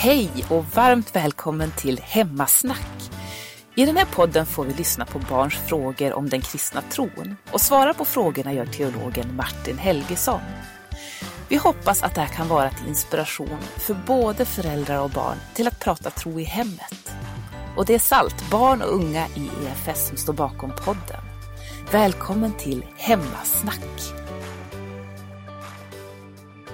Hej och varmt välkommen till Hemmasnack. I den här podden får vi lyssna på barns frågor om den kristna tron och svara på frågorna gör teologen Martin Helgesson. Vi hoppas att det här kan vara till inspiration för både föräldrar och barn till att prata tro i hemmet. Och det är SALT, barn och unga i EFS som står bakom podden. Välkommen till Hemmasnack.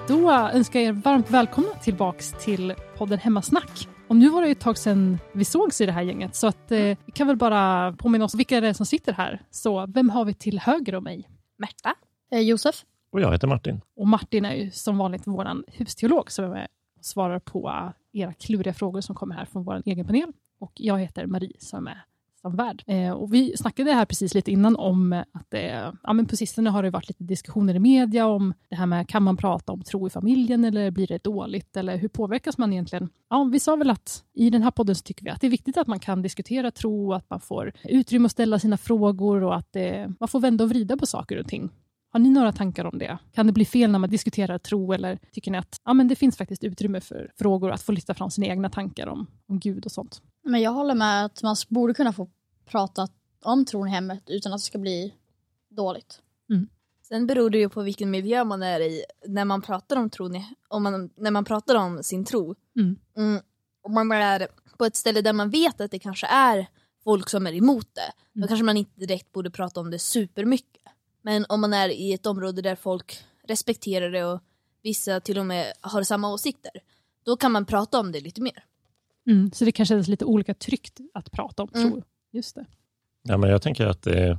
Då önskar jag er varmt välkomna tillbaks till podden Hemmasnack. Och nu var det ett tag sedan vi sågs i det här gänget, så att, eh, vi kan väl bara påminna oss vilka det är som sitter här. Så vem har vi till höger om mig? Märta. Eh, Josef. Och jag heter Martin. Och Martin är ju som vanligt vår husteolog som är med och svarar på era kluriga frågor som kommer här från vår egen panel. Och jag heter Marie som är med. Eh, och vi snackade här precis lite innan om att det, ja, men på sistone har det varit lite diskussioner i media om det här med kan man prata om tro i familjen eller blir det dåligt eller hur påverkas man egentligen? Ja, vi sa väl att i den här podden så tycker vi att det är viktigt att man kan diskutera tro, att man får utrymme att ställa sina frågor och att det, man får vända och vrida på saker och ting. Har ni några tankar om det? Kan det bli fel när man diskuterar tro eller tycker ni att ja, men det finns faktiskt utrymme för frågor att få lyfta fram sina egna tankar om, om Gud och sånt? Men jag håller med att man borde kunna få prata om tron i hemmet utan att det ska bli dåligt. Mm. Sen beror det ju på vilken miljö man är i när man pratar om tron, om man, när man pratar om sin tro. Mm. Mm. Om man är på ett ställe där man vet att det kanske är folk som är emot det, då Mm. kanske man inte direkt borde prata om det supermycket. Men om man är i ett område där folk respekterar det och vissa till och med har samma åsikter, då kan man prata om det lite mer. Mm, så det kanske är lite olika tryggt att prata om Mm. tro. Just det. Ja, men jag tänker att det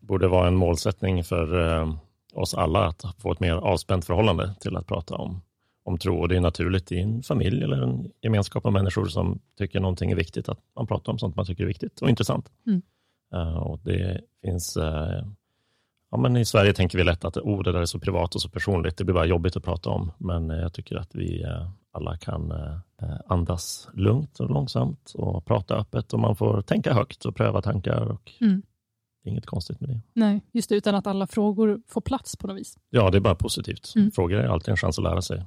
borde vara en målsättning för eh, oss alla att få ett mer avspänt förhållande till att prata om, om tro. Och det är naturligt i en familj eller en gemenskap av människor som tycker någonting är viktigt, att man pratar om sånt man tycker är viktigt och intressant. Mm. Eh, och det finns eh, Ja, men I Sverige tänker vi lätt att oh, det där är så privat och så personligt. Det blir bara jobbigt att prata om. Men eh, jag tycker att vi eh, alla kan eh, andas lugnt och långsamt och prata öppet. Och man får tänka högt och pröva tankar. Och Mm. Det är inget konstigt med det. Nej, just det, utan att alla frågor får plats på något vis. Ja, det är bara positivt. Mm. Frågor är alltid en chans att lära sig.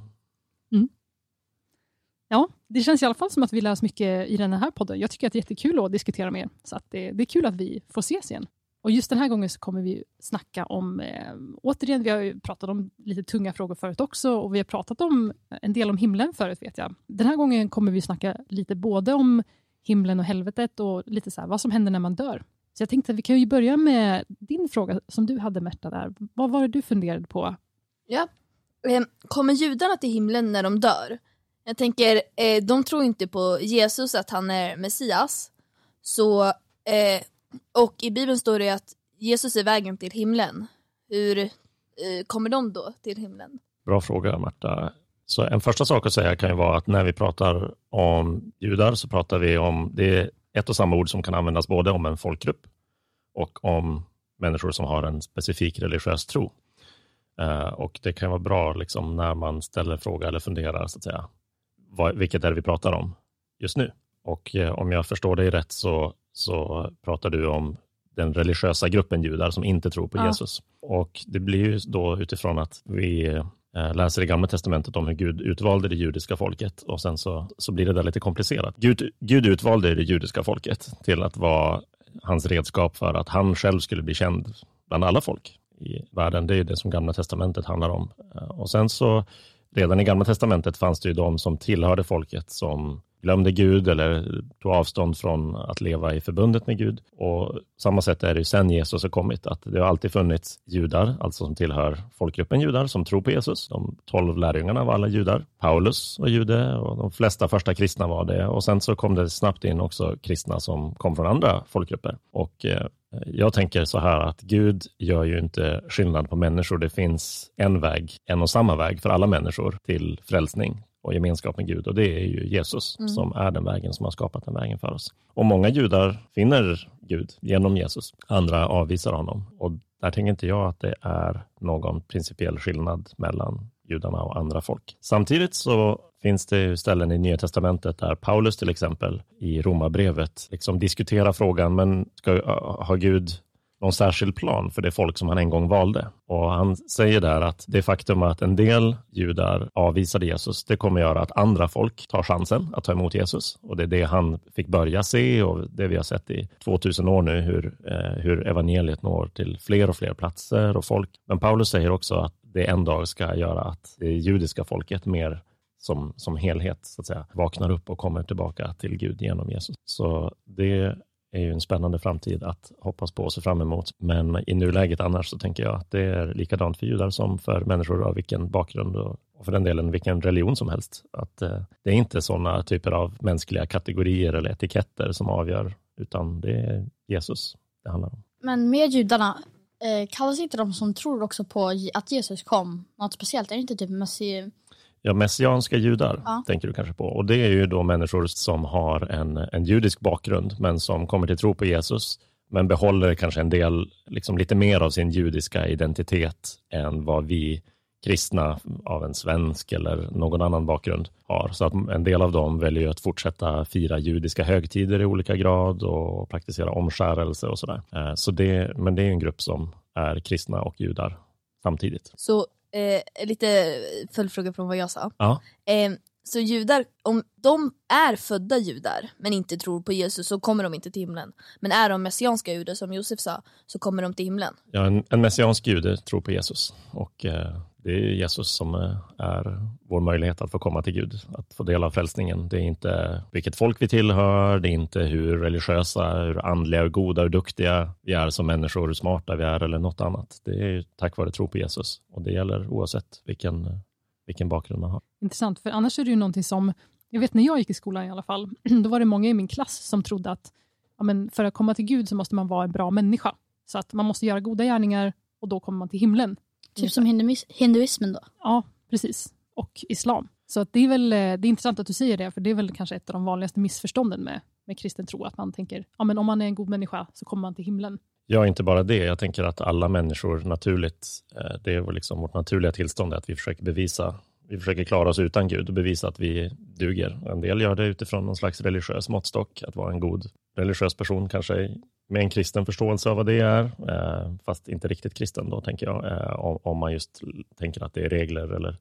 Ja, det känns i alla fall som att vi lär oss mycket i den här podden. Jag tycker att det är jättekul att diskutera med er, så att det, det är kul att vi får ses igen. Och just den här gången så kommer vi snacka om, eh, återigen, vi har ju pratat om lite tunga frågor förut också och vi har pratat om eh, en del om himlen förut vet jag. Den här gången kommer vi snacka lite både om himlen och helvetet och lite så här, vad som händer när man dör. Så jag tänkte att vi kan ju börja med din fråga som du hade Märta där. Vad var det du funderade på? Ja. Ehm, kommer judarna till himlen när de dör? Jag tänker, eh, de tror inte på Jesus, att han är Messias. Så, eh, och i Bibeln står det att Jesus är vägen till himlen. Hur eh, kommer de då till himlen? Bra fråga, Marta. Så en första sak att säga kan ju vara att när vi pratar om judar så pratar vi om, det är ett och samma ord som kan användas både om en folkgrupp och om människor som har en specifik religiös tro. Eh, och det kan vara bra liksom, när man ställer en fråga eller funderar, så att säga, vad, vilket är det vi pratar om just nu? Och eh, om jag förstår dig rätt så, så pratar du om den religiösa gruppen judar som inte tror på Ja. Jesus. Och det blir ju då utifrån att vi eh, läser i Gamla Testamentet om hur Gud utvalde det judiska folket och sen så, så blir det där lite komplicerat. Gud, Gud utvalde det judiska folket till att vara hans redskap för att han själv skulle bli känd bland alla folk i världen. Det är det som Gamla Testamentet handlar om. Eh, Och sen så redan i Gamla Testamentet fanns det ju de som tillhörde folket som glömde Gud eller tog avstånd från att leva i förbundet med Gud. Och samma sätt är det ju sen Jesus har kommit, att det har alltid funnits judar, alltså som tillhör folkgruppen judar, som tror på Jesus. De tolv lärjungarna var alla judar. Paulus var jude och de flesta första kristna var det. Och sen så kom det snabbt in också kristna som kom från andra folkgrupper. Och eh, jag tänker så här att Gud gör ju inte skillnad på människor. Det finns en väg, en och samma väg för alla människor till frälsning och gemenskap med Gud och det är ju Jesus Mm. som är den vägen som har skapat den vägen för oss. Och många judar finner Gud genom Jesus. Andra avvisar honom och där tänker inte jag att det är någon principiell skillnad mellan judarna och andra folk. Samtidigt så finns det ställen i Nya Testamentet där Paulus till exempel i Romarbrevet liksom diskuterar frågan, men ska, har Gud någon särskild plan för det folk som han en gång valde. Och han säger där att det faktum att en del judar avvisade Jesus, det kommer göra att andra folk tar chansen att ta emot Jesus. Och det är det han fick börja se och det vi har sett i 2000 år nu, hur, eh, hur evangeliet når till fler och fler platser och folk. Men Paulus säger också att det en dag ska göra att det judiska folket mer som, som helhet så att säga, vaknar upp och kommer tillbaka till Gud genom Jesus. Så det är ju en spännande framtid att hoppas på och se fram emot. Men i nuläget annars så tänker jag att det är likadant för judar som för människor av vilken bakgrund och, för den delen vilken religion som helst. Att eh, det är inte sådana typer av mänskliga kategorier eller etiketter som avgör, utan det är Jesus det handlar om. Men med judarna, eh, kallas inte de som tror också på att Jesus kom något speciellt? Är det inte typ messi... Ja, messianska judar Ja. tänker du kanske på. Och det är ju då människor som har en, en judisk bakgrund, men som kommer till tro på Jesus, men behåller kanske en del, liksom lite mer av sin judiska identitet än vad vi kristna av en svensk eller någon annan bakgrund har. Så att en del av dem väljer ju att fortsätta fira judiska högtider i olika grad och praktisera omskärelse och sådär. Eh, Så det, men det är en grupp som är kristna och judar samtidigt. Så eh, lite följdfråga från vad jag sa. Ja. Eh, så judar, om de är födda judar men inte tror på Jesus så kommer de inte till himlen. Men är de messianska judar som Josef sa så kommer de till himlen. Ja, en, en messiansk jude tror på Jesus och eh, det är Jesus som eh, är vår möjlighet att få komma till Gud, att få del av frälsningen. Det är inte vilket folk vi tillhör, det är inte hur religiösa, hur andliga, hur goda, hur duktiga vi är som människor, hur smarta vi är eller något annat. Det är tack vare tro på Jesus och det gäller oavsett vilken, vilken bakgrund man har. Intressant, för annars är det ju någonting som, jag vet när jag gick i skolan i alla fall, då var det många i min klass som trodde att ja, men för att komma till Gud så måste man vara en bra människa. Så att man måste göra goda gärningar och då kommer man till himlen. Typ som hinduis- hinduismen då? Ja, precis. Och islam. Så att det, är väl, eh, det är intressant att du säger det, för det är väl kanske ett av de vanligaste missförstånden med, med kristen tro, att man tänker ja, men om man är en god människa så kommer man till himlen. Ja, inte bara det. Jag tänker att alla människor naturligt, eh, det är liksom vårt naturliga tillstånd att vi försöker bevisa, vi försöker klara oss utan Gud och bevisa att vi duger. En del gör det utifrån någon slags religiös måttstock, att vara en god religiös person, kanske med en kristen förståelse av vad det är, eh, fast inte riktigt kristen då, tänker jag, eh, om, man just tänker att det är regler eller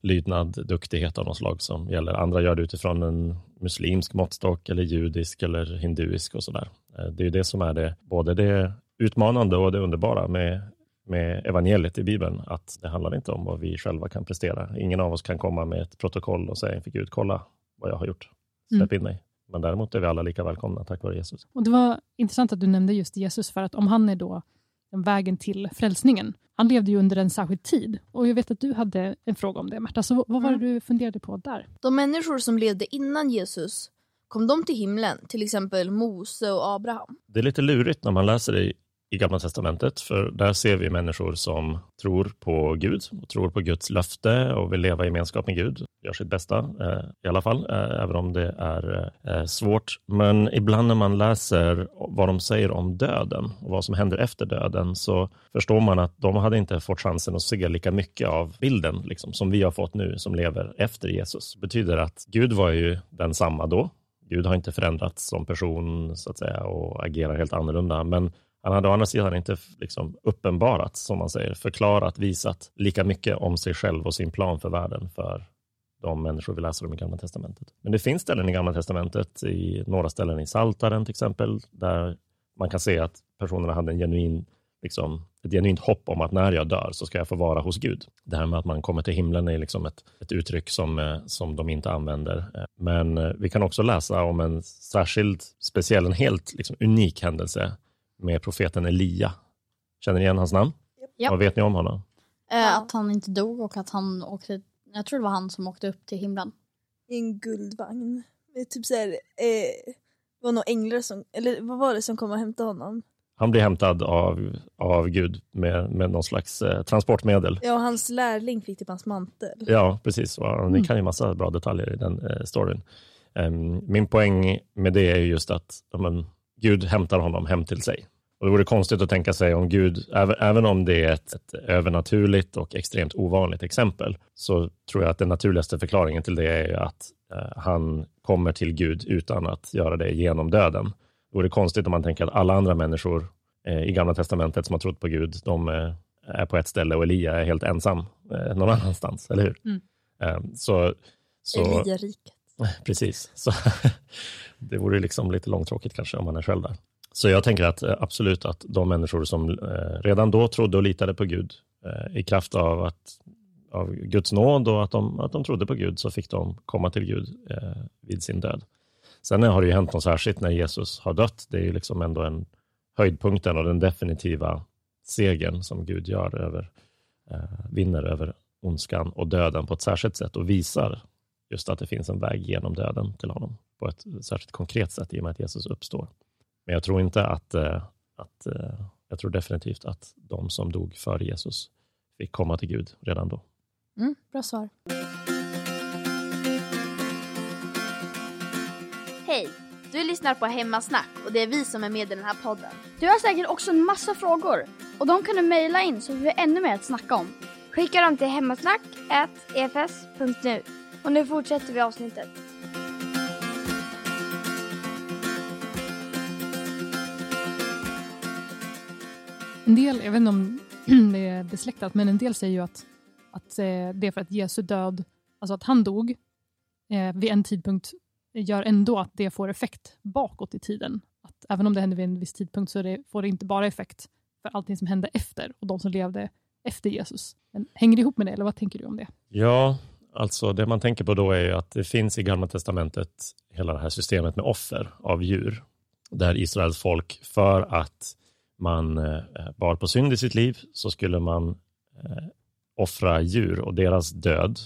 lydnad, duktighet av något slag som gäller. Andra gör det utifrån en muslimsk måttstock eller judisk eller hinduisk och sådär. Eh, Det är det som är det, både det utmanande och det underbara med, med evangeliet i Bibeln, att det handlar inte om vad vi själva kan prestera. Ingen av oss kan komma med ett protokoll och säga inför Gud, kolla vad jag har gjort, släpp in mig. Men däremot är vi alla lika välkomna tack vare Jesus. Och Det var intressant att du nämnde just Jesus, för att om han är då den vägen till frälsningen. Han levde ju under en särskild tid. Och jag vet att du hade en fråga om det, Märta. Så vad var det du funderade på där? De människor som levde innan Jesus, kom de till himlen? Till exempel Mose och Abraham. Det är lite lurigt när man läser det i- Gamla Testamentet, för där ser vi människor som tror på Gud och tror på Guds löfte och vill leva i gemenskap med Gud. Gör sitt bästa eh, i alla fall, eh, även om det är eh, svårt. Men ibland när man läser vad de säger om döden och vad som händer efter döden så förstår man att de hade inte fått chansen att se lika mycket av bilden liksom, som vi har fått nu som lever efter Jesus. Det betyder att Gud var ju densamma då. Gud har inte förändrats som person så att säga och agerar helt annorlunda. Men han hade å andra sidan inte liksom uppenbarat, som man säger, förklarat, visat lika mycket om sig själv och sin plan för världen för de människor vi läser om i Gamla Testamentet. Men det finns ställen i Gamla Testamentet, i några ställen i Saltaren till exempel, där man kan se att personerna hade en genuin, liksom, ett genuint hopp om att när jag dör så ska jag få vara hos Gud. Det här med att man kommer till himlen är liksom ett, ett uttryck som, eh, som de inte använder. Eh, men eh, vi kan också läsa om en särskild, speciell, en helt liksom, unik händelse med profeten Elia. Känner ni igen hans namn? Ja. Vad vet ni om honom? Eh, Att han inte dog och att han åkte, jag tror det var han som åkte upp till himlen. I en guldvagn. Det typ såhär, eh, det var nog änglar som, eller vad var det som kom och hämtade honom? Han blir hämtad av, av Gud med, med någon slags eh, transportmedel. Ja, och hans lärling fick typ hans mantel. Ja, precis. Och Ni kan ju massa bra detaljer i den eh, storyn. Em, min poäng med det är ju just att ja, men, Gud hämtar honom hem till sig. Och det vore konstigt att tänka sig om Gud, även, om det är ett, ett övernaturligt och extremt ovanligt exempel, så tror jag att den naturligaste förklaringen till det är att eh, han kommer till Gud utan att göra det genom döden. Det vore konstigt om man tänker att alla andra människor eh, i Gamla Testamentet som har trott på Gud, de eh, är på ett ställe och Elia är helt ensam någon annanstans, eller hur? Mm. Så, så, Eliariket. Precis. Så, det vore liksom lite långtråkigt kanske om man är själv där. Så jag tänker att eh, absolut att de människor som eh, redan då trodde och litade på Gud eh, i kraft av, att, av Guds nåd och att de, att de trodde på Gud så fick de komma till Gud vid sin död. Sen har det ju hänt något särskilt när Jesus har dött. Det är ju liksom ändå en höjdpunkten och den definitiva segern som Gud gör över, vinner över ondskan och döden på ett särskilt sätt och visar just att det finns en väg genom döden till honom på ett särskilt konkret sätt i och med att Jesus uppstår. Men jag tror inte att, eh, att eh, jag tror definitivt att de som dog före Jesus fick komma till Gud redan då. Mm, bra svar. Hej! Du lyssnar på Hemmasnack och det är vi som är med i den här podden. Du har säkert också en massa frågor och de kan du mejla in så får vi ännu mer att snacka om. Skicka dem till hemmasnack.efs.nu. Och nu fortsätter vi avsnittet. En del, jag vet inte om det är besläktat, men en del säger ju att, att eh, det är för att Jesu död, alltså att han dog eh, vid en tidpunkt, gör ändå att det får effekt bakåt i tiden. Att även om det hände vid en viss tidpunkt så det, får det inte bara effekt för allting som hände efter och de som levde efter Jesus. Men hänger det ihop med det, eller vad tänker du om det? Ja, alltså det man tänker på då är att det finns i Gamla Testamentet hela det här systemet med offer av djur, där Israels folk för att man eh, bar på synd i sitt liv så skulle man eh, offra djur och deras död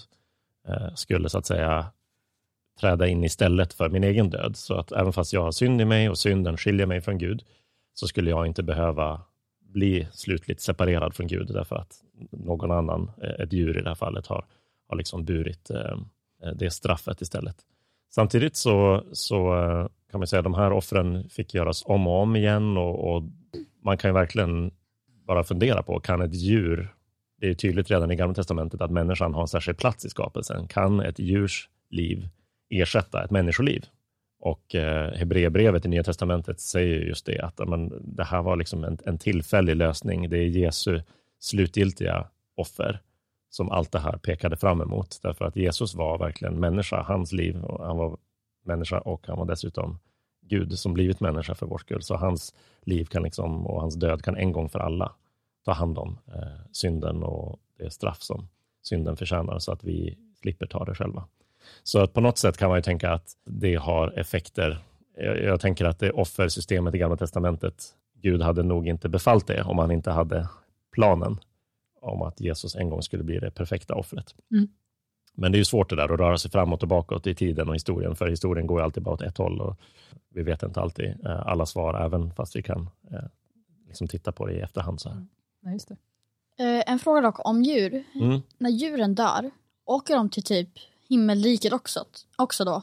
eh, skulle så att säga träda in istället för min egen död. Så att även fast jag har synd i mig och synden skiljer mig från Gud så skulle jag inte behöva bli slutligt separerad från Gud därför att någon annan, ett djur i det här fallet, har, har liksom burit eh, eh, det straffet istället. Samtidigt så, så eh, kan man säga att de här offren fick göras om och om igen och, och man kan ju verkligen bara fundera på, kan ett djur, det är tydligt redan i Gamla Testamentet att människan har en särskild plats i skapelsen, kan ett djurs liv ersätta ett människoliv? Och eh, Hebreerbrevet i Nya Testamentet säger just det, att men, det här var liksom en, en tillfällig lösning. Det är Jesu slutgiltiga offer som allt det här pekade fram emot. Därför att Jesus var verkligen människa, hans liv, och han var människa och han var dessutom Gud som blivit människa för vår skull. Så hans liv kan liksom, och hans död kan en gång för alla ta hand om eh, synden och det straff som synden förtjänar så att vi slipper ta det själva. Så att på något sätt kan man ju tänka att det har effekter. Jag, jag tänker att det offersystemet i Gamla Testamentet, Gud hade nog inte befallt det om han inte hade planen om att Jesus en gång skulle bli det perfekta offret. Mm. Men det är ju svårt det där att röra sig framåt och bakåt i tiden och historien, för historien går ju alltid bara åt ett håll och vi vet inte alltid eh, alla svar, även fast vi kan eh, liksom titta på det i efterhand. Så här. Nej, just det. Eh, en fråga dock om djur. Mm. När djuren dör, åker de till typ himmelriket också, också då?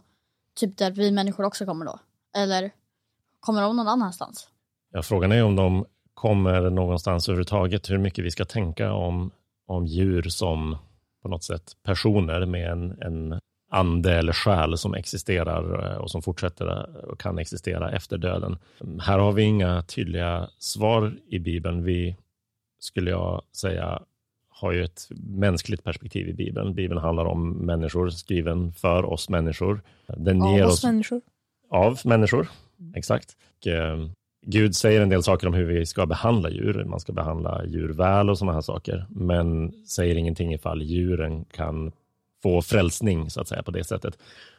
Typ där vi människor också kommer då? Eller kommer de någon annanstans? Ja, frågan är om de kommer någonstans överhuvudtaget, hur mycket vi ska tänka om, om djur som på något sätt personer med en, en ande eller själ som existerar eh, och som fortsätter och kan existera efter döden. Här har vi inga tydliga svar i Bibeln. Vi, skulle jag säga, har ju ett mänskligt perspektiv i Bibeln. Bibeln handlar om människor, skriven för oss människor. Den Av ger oss oss människor. av människor, exakt. Och, eh, Gud säger en del saker om hur vi ska behandla djur. Man ska behandla djur väl och sådana här saker, men säger ingenting ifall djuren kan få frälsning så att säga på det sättet.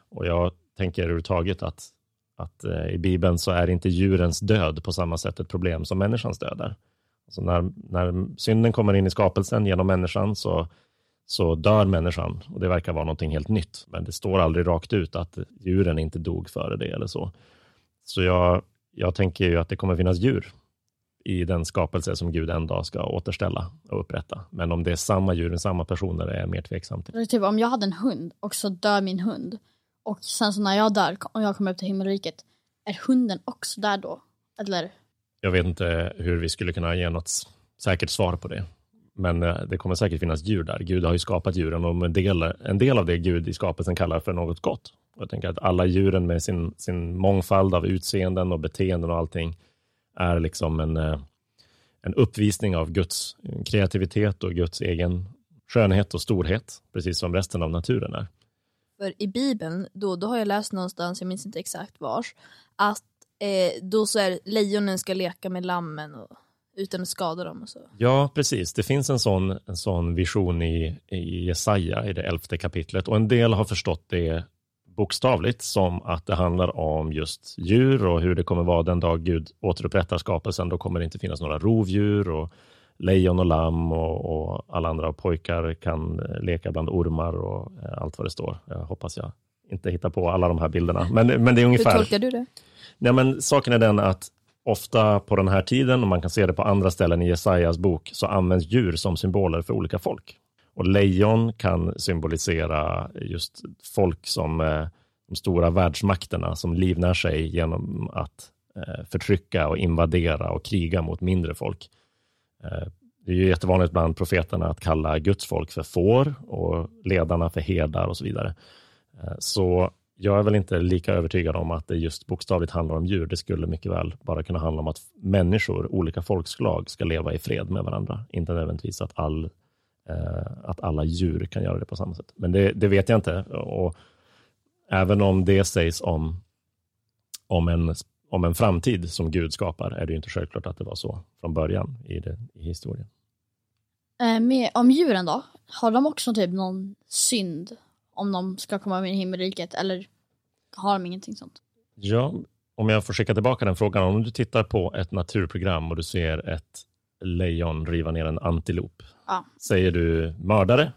Och jag tänker överhuvudtaget att, att eh, i Bibeln så är inte djurens död på samma sätt ett problem som människans död är. Alltså när, när synden kommer in i skapelsen genom människan så, så dör människan och det verkar vara någonting helt nytt. Men det står aldrig rakt ut att djuren inte dog före det eller så. Så jag, jag tänker ju att det kommer finnas djur i den skapelse som Gud en dag ska återställa och upprätta. Men om det är samma djur, samma personer, är jag mer tveksam till. Typ om jag hade en hund och så dör min hund och sen så när jag dör och jag kommer upp till himmelriket, är hunden också där då? Eller? Jag vet inte hur vi skulle kunna ge något säkert svar på det. Men eh, det kommer säkert finnas djur där. Gud har ju skapat djuren och en del, en del av det Gud i skapelsen kallar för något gott. Och jag tänker att alla djuren med sin, sin mångfald av utseenden och beteenden och allting är liksom en, eh, en uppvisning av Guds kreativitet och Guds egen skönhet och storhet, precis som resten av naturen är. För i Bibeln, då, då har jag läst någonstans, jag minns inte exakt vars, att eh, då så är lejonen ska leka med lammen och, utan att skada dem och så. Ja, precis. Det finns en sån, en sån vision i, i Jesaja i det elfte kapitlet och en del har förstått det bokstavligt som att det handlar om just djur och hur det kommer vara den dag Gud återupprättar skapelsen. Då kommer det inte finnas några rovdjur och lejon och lamm och, och alla andra pojkar kan eh, leka bland ormar och eh, allt vad det står. Jag hoppas jag inte hittar på alla de här bilderna. Men, men det är ungefär... Hur tolkar du det? Nej, men saken är den att ofta på den här tiden, och man kan se det på andra ställen i Jesajas bok, så används djur som symboler för olika folk. Och lejon kan symbolisera just folk som eh, de stora världsmakterna som livnär sig genom att eh, förtrycka och invadera och kriga mot mindre folk. Eh, det är ju jättevanligt bland profeterna att kalla Guds folk för får och ledarna för herdar och så vidare. Så jag är väl inte lika övertygad om att det just bokstavligt handlar om djur. Det skulle mycket väl bara kunna handla om att människor, olika folkslag, ska leva i fred med varandra. Inte nödvändigtvis att all Eh, att alla djur kan göra det på samma sätt. Men det, det, vet jag inte. Och även om det sägs om, om, en, om en framtid som Gud skapar, är det inte självklart att det var så från början i, det, i historien. Eh, med, om djuren då? Har de också typ någon synd om de ska komma med i himmelriket eller har de ingenting sånt? Ja, om jag får skicka tillbaka den frågan. Om du tittar på ett naturprogram och du ser ett lejon riva ner en antilop. Ja. Säger du mördare?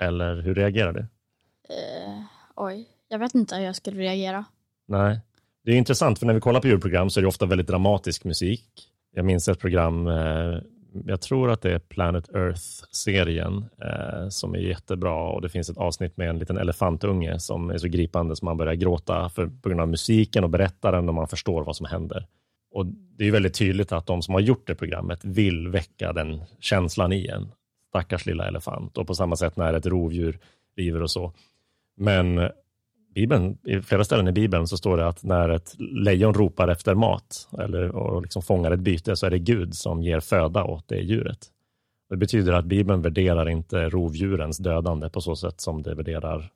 Eller hur reagerar du? Uh, oj, jag vet inte hur jag skulle reagera. Nej, det är intressant för när vi kollar på djurprogram så är det ofta väldigt dramatisk musik. Jag minns ett program, eh, jag tror att det är Planet Earth-serien eh, som är jättebra och det finns ett avsnitt med en liten elefantunge som är så gripande som man börjar gråta för, på grund av musiken och berättaren och man förstår vad som händer. Och Det är väldigt tydligt att de som har gjort det programmet vill väcka den känslan i en. Stackars lilla elefant. Och på samma sätt när ett rovdjur river och så. Men Bibeln, i flera ställen i Bibeln så står det att när ett lejon ropar efter mat eller och liksom fångar ett byte så är det Gud som ger föda åt det djuret. Det betyder att Bibeln värderar inte rovdjurens dödande på så sätt som det värderar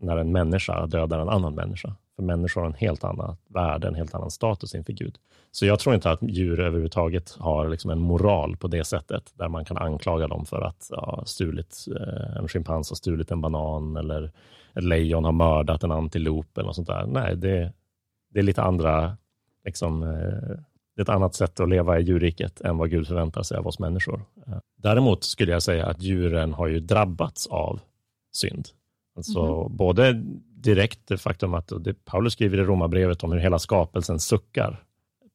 när en människa dödar en annan människa. För människor har en helt annan värde, en helt annan status inför Gud. Så jag tror inte att djur överhuvudtaget har liksom en moral på det sättet, där man kan anklaga dem för att ja, stulit, eh, en schimpans har stulit en banan eller ett lejon har mördat en antilop eller sånt där. Nej, det, det är lite andra, liksom, eh, det är ett annat sätt att leva i djurriket än vad Gud förväntar sig av oss människor. Eh, däremot skulle jag säga att djuren har ju drabbats av synd. Alltså mm. både direkt det faktum att det Paulus skriver i Romarbrevet om hur hela skapelsen suckar.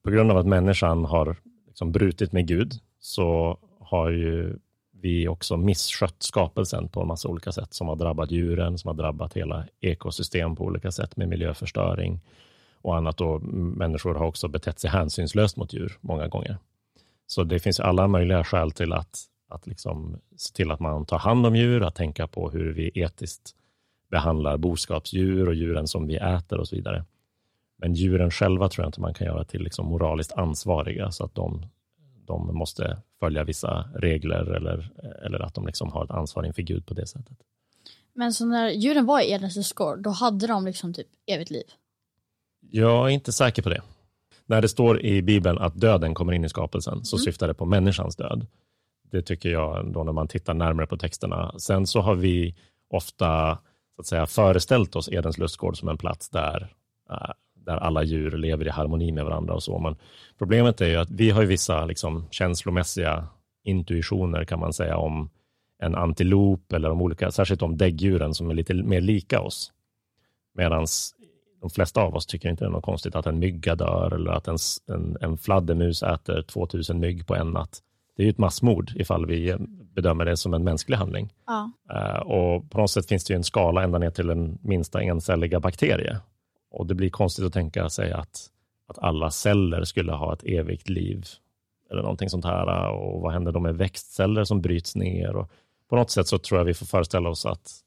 På grund av att människan har liksom brutit med Gud så har ju vi också misskött skapelsen på en massa olika sätt som har drabbat djuren, som har drabbat hela ekosystem på olika sätt med miljöförstöring och annat. Och människor har också betett sig hänsynslöst mot djur många gånger. Så det finns alla möjliga skäl till att, att liksom se till att man tar hand om djur, att tänka på hur vi etiskt behandlar boskapsdjur och djuren som vi äter och så vidare. Men djuren själva tror jag inte man kan göra till liksom moraliskt ansvariga så att de, de måste följa vissa regler eller, eller att de liksom har ett ansvar inför Gud på det sättet. Men så när djuren var i Edens gård, då hade de liksom typ evigt liv? Jag är inte säker på det. När det står i Bibeln att döden kommer in i skapelsen så mm. syftar det på människans död. Det tycker jag då när man tittar närmare på texterna. Sen så har vi ofta så att säga, föreställt oss Edens lustgård som en plats där, äh, där alla djur lever i harmoni med varandra och så. Men problemet är ju att vi har vissa liksom, känslomässiga intuitioner kan man säga om en antilop eller om olika, särskilt om däggdjuren som är lite mer lika oss. Medan de flesta av oss tycker inte det är något konstigt att en mygga dör eller att en, en, en fladdermus äter 2000 mygg på en natt. Det är ju ett massmord ifall vi bedömer det som en mänsklig handling. Ja. Uh, och på något sätt finns det ju en skala ända ner till den minsta encelliga bakterie. Och det blir konstigt att tänka sig att, att alla celler skulle ha ett evigt liv eller någonting sånt här. Och vad händer då med växtceller som bryts ner? Och på något sätt så tror jag vi får föreställa oss att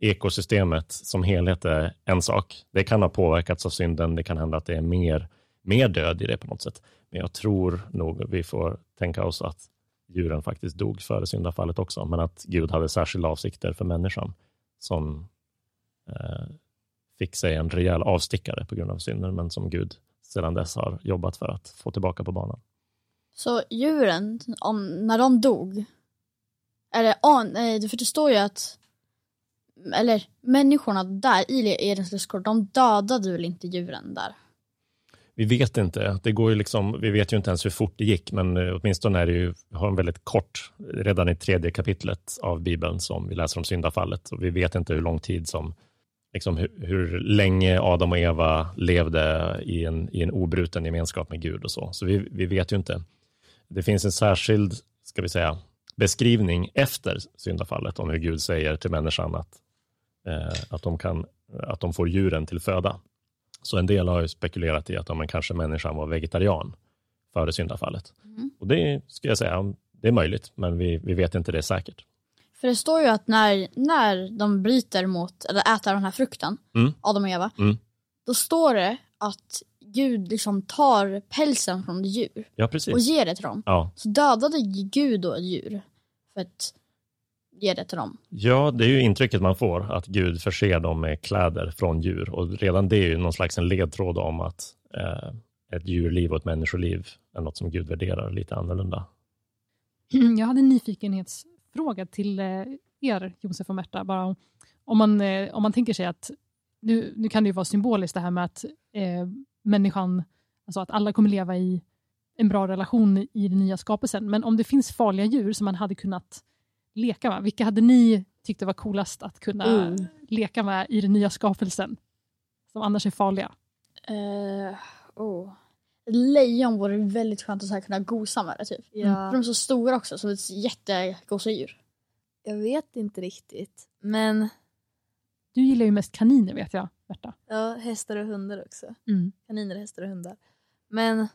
ekosystemet som helhet är en sak. Det kan ha påverkats av synden. Det kan hända att det är mer, mer död i det på något sätt. Men jag tror nog vi får tänka oss att djuren faktiskt dog före syndafallet också, men att Gud hade särskilda avsikter för människan som eh, fick sig en rejäl avstickare på grund av synden, men som Gud sedan dess har jobbat för att få tillbaka på banan. Så djuren, om, när de dog, eller oh, nej, för det står ju att eller människorna där i Edens lustgård, de dödade väl inte djuren där? Vi vet inte. Det går ju liksom, vi vet ju inte ens hur fort det gick, men eh, åtminstone är det ju, har en väldigt kort, redan i tredje kapitlet av Bibeln som vi läser om syndafallet. Och vi vet inte hur lång tid som, liksom hur, hur länge Adam och Eva levde i en, i en obruten gemenskap med Gud och så. Så vi, vi vet ju inte. Det finns en särskild, ska vi säga, beskrivning efter syndafallet om hur Gud säger till människan att, eh, att, de kan, att de får djuren till föda. Så en del har ju spekulerat i att om kanske människan var vegetarian före syndafallet. Mm. Och det ska jag säga, det är möjligt, men vi, vi vet inte det säkert. För det står ju att när, när de bryter mot, eller äter den här frukten, Mm. Adam och Eva, Mm. då står det att Gud liksom tar pälsen från djur Ja, och ger det till dem. Ja. Så dödade Gud då ett djur för att ge det till dem. ja, det är ju intrycket man får, att Gud förser dem med kläder från djur. Och redan det är ju någon slags en ledtråd om att eh, ett djurliv och ett människoliv är något som Gud värderar lite annorlunda. Jag hade en nyfikenhetsfråga till eh, er, Josef och Märta. Bara om, om, man, eh, om man tänker sig att, nu, nu kan det ju vara symboliskt det här med att eh, människan, alltså att alla kommer leva i en bra relation i den nya skapelsen. Men om det finns farliga djur som man hade kunnat leka med, vilka hade ni tyckt det var coolast att kunna Mm. leka med i den nya skapelsen? Som annars är farliga. Uh, oh. Ett lejon vore väldigt skönt att så här kunna gosa med det typ. Ja. För de är så stora också, så det är jättegosa djur. Jag vet inte riktigt. Men Du gillar ju mest kaniner vet jag, Märta. ja, hästar och hundar också. Mm. Kaniner, hästar och hundar. Men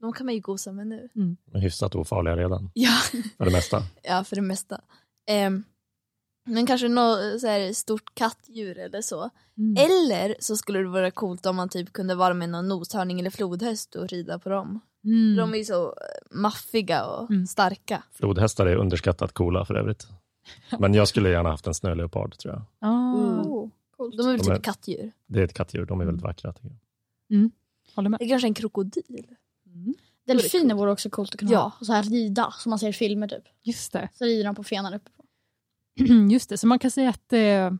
de kan man ju gosa med nu. De är hyfsat ofarliga redan, Ja, för det mesta. ja för det mesta. Ehm, men kanske något så här, stort kattdjur eller så. Mm. Eller så skulle det vara coolt om man typ kunde vara med någon noshörning eller flodhäst och rida på dem. Mm. De är ju så eh, maffiga och Mm. starka. Flodhästar är underskattat coola för övrigt. Men jag skulle gärna haft en snöleopard, tror jag. Ah, Mm. Oh, coolt. De är väl De är- typ kattdjur. Det är ett kattdjur, de är väldigt vackra. Tycker jag. Håller med. Det är kanske en krokodil. Mm. Delfiner vore också coolt att kunna Ja. ha. Och så här rida, som man ser i filmer typ. Just det. Så rider de på fenan uppe på. Just det, så man kan säga att eh,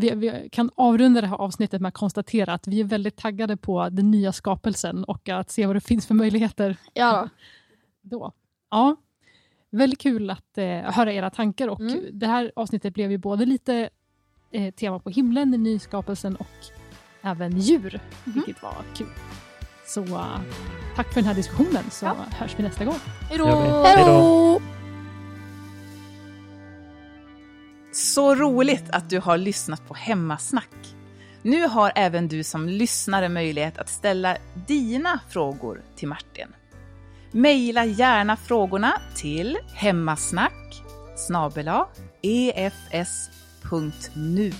vi, vi kan avrunda det här avsnittet med att konstatera att vi är väldigt taggade på den nya skapelsen och att se vad det finns för möjligheter Ja då. Ja, väldigt kul att eh, höra era tankar och Mm. det här avsnittet blev ju både lite eh, tema på himlen, den nya skapelsen och även djur, vilket var kul. Så tack för den här diskussionen så Ja. hörs vi nästa gång. Hej då! Så roligt att du har lyssnat på Hemmasnack. Nu har även du som lyssnare möjlighet att ställa dina frågor till Martin. Maila gärna frågorna till hemmasnack snabel-a efs.nu.